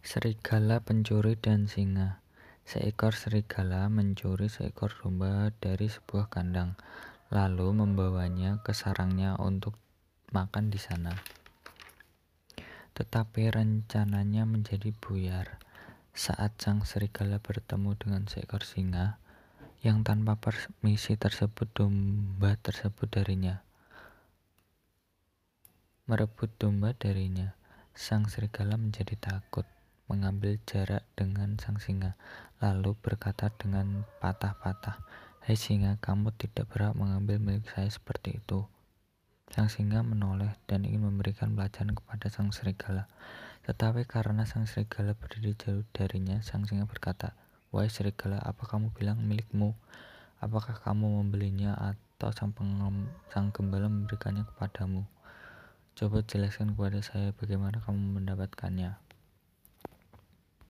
Serigala Pencuri dan Singa Seekor serigala mencuri seekor domba dari sebuah kandang, lalu membawanya ke sarangnya untuk makan di sana. Tetapi rencananya menjadi buyar saat sang serigala bertemu dengan seekor singa yang tanpa permisi tersebut domba tersebut darinya. Merebut domba darinya, sang serigala menjadi takut mengambil jarak dengan sang singa, lalu berkata dengan patah-patah, Hei singa, kamu tidak berhak mengambil milik saya seperti itu. Sang singa menoleh dan ingin memberikan pelajaran kepada sang serigala. Tetapi karena sang serigala berdiri jauh darinya, sang singa berkata, Wahai serigala, apa kamu bilang milikmu? Apakah kamu membelinya atau sang, sang gembala memberikannya kepadamu? Coba jelaskan kepada saya bagaimana kamu mendapatkannya.